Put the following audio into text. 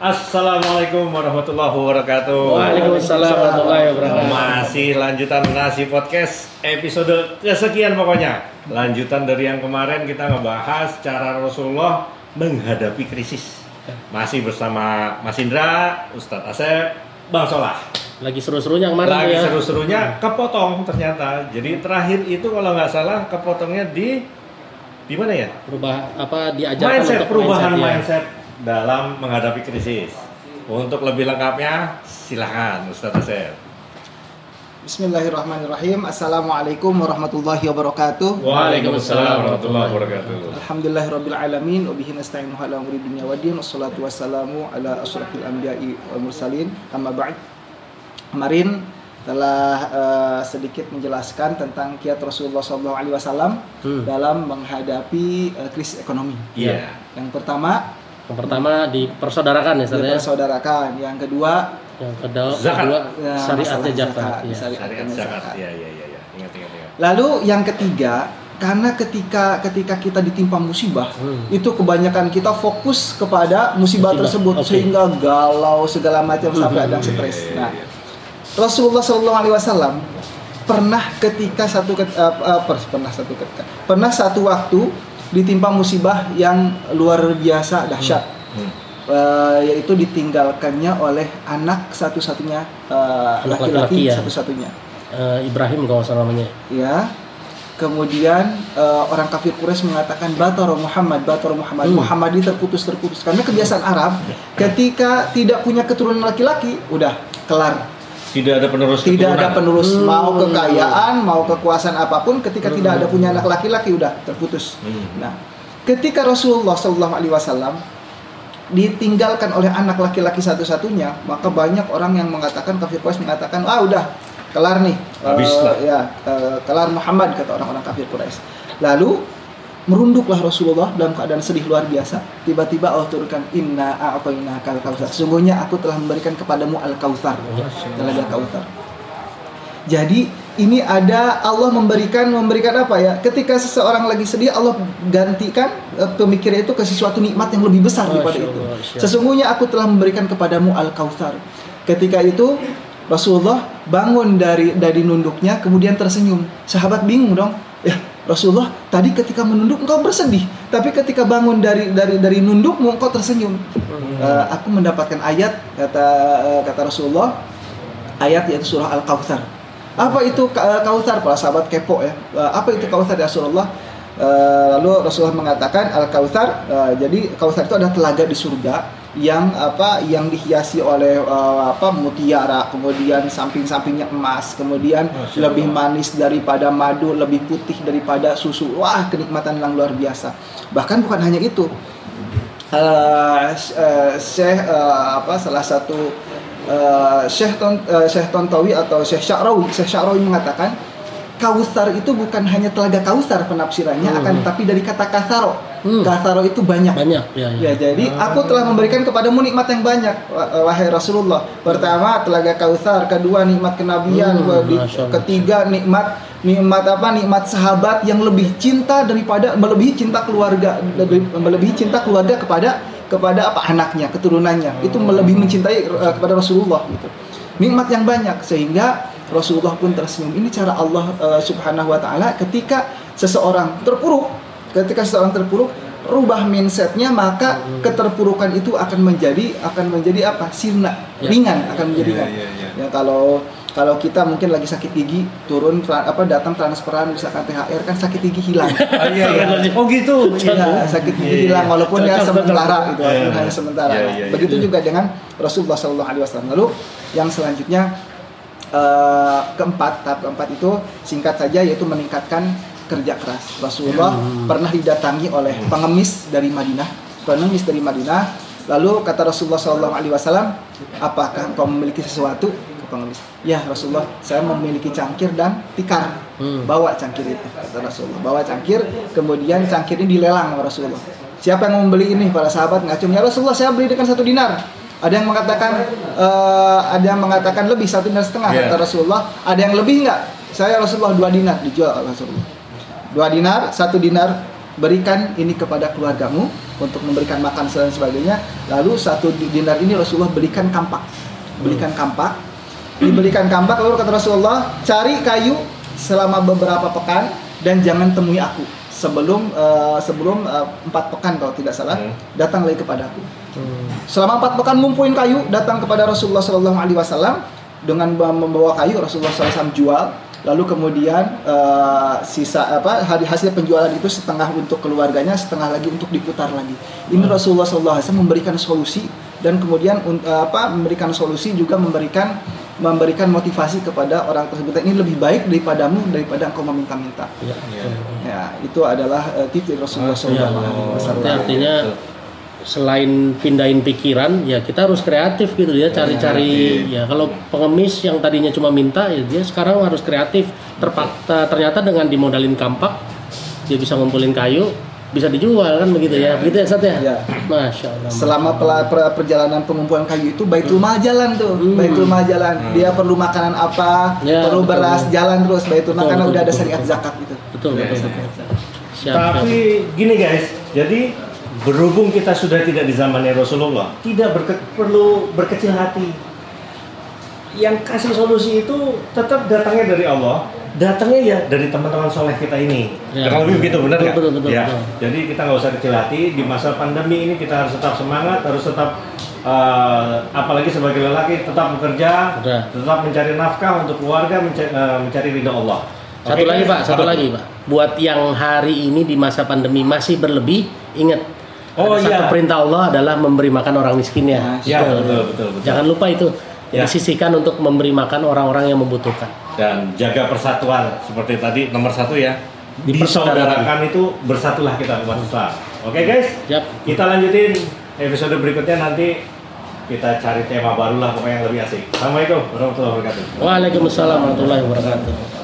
Assalamualaikum warahmatullahi wabarakatuh. Waalaikumsalam warahmatullahi wabarakatuh. Masih lanjutan nasi podcast episode kesekian pokoknya. Lanjutan dari yang kemarin kita ngebahas cara Rasulullah menghadapi krisis. Masih bersama Mas Indra, Ustadz Asep, Bang Solah. Lagi seru-serunya kemarin Lagi ya. seru-serunya kepotong ternyata. Jadi terakhir itu kalau nggak salah kepotongnya di di mana ya? Berubah apa diajarkan mindset untuk perubahan mindset, ya. mindset dalam menghadapi krisis. Untuk lebih lengkapnya silahkan Ustaz Asep. Bismillahirrahmanirrahim. Assalamualaikum warahmatullahi wabarakatuh. Waalaikumsalam warahmatullahi wabarakatuh. Alhamdulillahirabbil alamin wa bihi nasta'inu ala umuri dunya waddin wassalatu wassalamu ala asrofil anbiya'i wal mursalin. Amma ba'd. Kemarin telah eh, sedikit menjelaskan tentang kiat Rasulullah SAW Hmm. dalam menghadapi eh, krisis ekonomi. Iya. Yang pertama Yang pertama dipersaudarakan ya, Ustaz ya. dipersaudarakan, yang kedua Yang kedua, Zakat. kedua ya, syariatnya zakat. zakat, ya. syariatnya Syariat zakat. zakat. Iya iya iya iya. Ingat ingat ingat. Lalu yang ketiga, karena ketika ketika kita ditimpa musibah, Hmm. itu kebanyakan kita fokus kepada musibah, Musibah, tersebut oke. sehingga galau segala macam sampai ada yang Iya, stres. iya, Nah, iya. Rasulullah Shallallahu Alaihi Wasallam pernah ketika satu eh, per- pernah satu ketika pernah satu waktu ditimpa musibah yang luar biasa dahsyat. Hmm. Eh, yaitu ditinggalkannya oleh anak satu-satunya eh, laki-laki ya. satu-satunya Eh, Ibrahim kalau salah namanya. ya kemudian eh, orang kafir Quraisy mengatakan batara Muhammad batara Muhammad Hmm. Muhammad ini terputus terputus karena kebiasaan Arab ketika tidak punya keturunan laki-laki udah kelar Tidak ada penerus tidak ada keturunan. penerus Hmm. mau kekayaan mau kekuasaan apa pun ketika tidak ada punya anak laki-laki udah terputus Hmm. nah ketika Rasulullah Shallallahu Alaihi Wasallam ditinggalkan oleh anak laki-laki satu-satunya maka banyak orang yang mengatakan kafir Quraisy mengatakan ah udah kelar nih Habis lah. ya eh, kelar Muhammad kata orang-orang kafir Quraisy lalu merunduklah Rasulullah dalam keadaan sedih luar biasa tiba-tiba Allah turunkan inna a'tayna kal kautsar sungguhnya aku telah memberikan kepadamu al kautsar telaga kautsar jadi ini ada Allah memberikan memberikan apa ya? Ketika seseorang lagi sedih Allah gantikan eh, pemikiran itu ke sesuatu nikmat yang lebih besar daripada itu. Sesungguhnya aku telah memberikan kepadamu al kautsar. Ketika itu Rasulullah bangun dari dari nunduknya kemudian tersenyum. Sahabat bingung dong. Ya Rasulullah tadi ketika menunduk engkau bersedih, tapi ketika bangun dari dari dari nundukmu engkau tersenyum. Eh, aku mendapatkan ayat kata eh, kata Rasulullah ayat yaitu surah Al Kautsar. Apa itu Ka- Kautsar? Para sahabat kepo ya. Eh, Apa itu Kautsar ya Rasulullah? Eh, Lalu Rasulullah mengatakan Al Kautsar. eh, Jadi Kautsar itu adalah telaga di surga yang apa yang dihiasi oleh eh, apa mutiara kemudian samping-sampingnya emas kemudian Masya lebih Allah. manis daripada madu lebih putih daripada susu. Wah kenikmatan yang luar biasa. Bahkan bukan hanya itu. Eh, eh, Syekh eh, apa salah satu eh, Syekh Ton, Syekh Tontowi atau Syekh Sya'rawi Syekh Sya'rawi mengatakan Kausar itu bukan hanya telaga kausar penafsirannya Hmm. akan tapi dari kata kasaro Hmm. kasaro itu banyak Banyak ya. Ya, jadi aku telah memberikan kepadamu nikmat yang banyak wah- wahai Rasulullah. Pertama telaga Kautsar, kedua nikmat kenabian, Hmm, ketiga nikmat nikmat apa? Nikmat sahabat yang lebih cinta daripada melebihi cinta keluarga, lebih melebihi cinta keluarga kepada kepada apa anaknya, keturunannya. Itu melebihi mencintai eh, kepada Rasulullah gitu. Nikmat yang banyak sehingga Rasulullah pun tersenyum. Ini cara Allah eh, Subhanahu wa taala ketika seseorang terpuruk ketika seseorang terpuruk rubah mindsetnya maka keterpurukan itu akan menjadi akan menjadi apa sirna Ya. ringan akan menjadi ringan iya, iya. ya kalau kalau kita mungkin lagi sakit gigi turun apa datang transferan misalkan THR kan sakit gigi hilang Ah, iya, iya. Oh gitu. Iya, sakit gigi Iya, iya. hilang walaupun ya sementara cocok. itu Iya, walaupun iya. hanya sementara. Iya, iya. Begitu juga dengan Rasulullah Shallallahu Alaihi Wasallam. Lalu yang selanjutnya eh, keempat tahap keempat itu singkat saja yaitu meningkatkan kerja keras. Rasulullah Hmm. pernah didatangi oleh pengemis dari Madinah, pengemis dari Madinah. Lalu kata Rasulullah Shallallahu Alaihi Wasallam, apakah engkau memiliki sesuatu? Ke pengemis, ya Rasulullah, saya memiliki cangkir dan tikar. Hmm. Bawa cangkir itu, kata Rasulullah. Bawa cangkir, kemudian cangkir ini dilelang sama Rasulullah. Siapa yang mau membeli ini? Para sahabat ngacung, ya Rasulullah, saya beli dengan satu dinar. Ada yang mengatakan, eh, ada yang mengatakan lebih satu dinar setengah, Iya. kata Rasulullah. Ada yang lebih nggak? Saya Rasulullah dua dinar dijual Rasulullah. Dua dinar, satu dinar berikan ini kepada keluargamu, untuk memberikan makan dan sebagainya. Lalu satu dinar ini Rasulullah belikan kampak, belikan kampak, dibelikan kampak. Lalu kata Rasulullah, cari kayu selama beberapa pekan dan jangan temui aku sebelum eh, sebelum eh, empat pekan kalau tidak salah Hmm. datang lagi kepadaku. Hmm. Selama empat pekan ngumpulin kayu, datang kepada Rasulullah Shallallahu Alaihi Wasallam dengan membawa kayu Rasulullah SAW jual. Lalu kemudian eh, sisa apa hari hasil penjualan itu setengah untuk keluarganya, setengah lagi untuk diputar lagi. Ini Rasulullah SAW memberikan solusi dan kemudian eh, apa memberikan solusi juga memberikan memberikan motivasi kepada orang tersebut. Ini lebih baik daripadamu daripada engkau meminta-minta. Ya. Iya. Ya, itu adalah eh, tips dari Rasulullah Iya, SAW. Berarti artinya selain pindahin pikiran ya kita harus kreatif gitu ya cari-cari kreatif. ya kalau pengemis yang tadinya cuma minta ya dia sekarang harus kreatif terpaksa ternyata dengan dimodalin kampak dia bisa ngumpulin kayu bisa dijual kan begitu ya? Begitu ya Sat ya? Ya. masya Allah selama pela- per- perjalanan pengumpulan kayu itu baitul mal jalan tuh. Hmm. baitul mal jalan dia perlu makanan apa? Ya, perlu betul. beras jalan terus. Baitul mal Betul, karena betul, udah ada syariat zakat gitu. Betul Ya, betul, ya. betul. Siap, Tapi gini guys, jadi berhubung kita sudah tidak di zamannya Rasulullah, tidak berke- perlu berkecil hati. Yang kasih solusi itu tetap datangnya dari Allah, datangnya ya dari teman-teman soleh kita ini. Ya. Kurang lebih begitu, benar Betul, nggak? betul, betul, ya. betul. Jadi kita nggak usah kecil hati di masa pandemi ini kita harus tetap semangat, harus tetap eh, apalagi sebagai lelaki tetap bekerja, Betul. tetap mencari nafkah untuk keluarga, eh, mencari ridho Allah. Satu lagi? Pak, satu lagi? Pak. Buat yang hari ini di masa pandemi masih berlebih, ingat. Oh, ada satu iya. perintah Allah adalah memberi makan orang miskin ya. Ya, betul, betul, betul. Jangan lupa itu. Ya. Disisihkan untuk memberi makan orang-orang yang membutuhkan. dan jaga persatuan seperti tadi nomor satu ya disaudarakan itu bersatulah kita umat Islam oke guys Siap. kita lanjutin episode berikutnya nanti kita cari tema baru lah pokoknya yang lebih asik assalamualaikum warahmatullahi wabarakatuh Waalaikumsalam warahmatullahi wabarakatuh.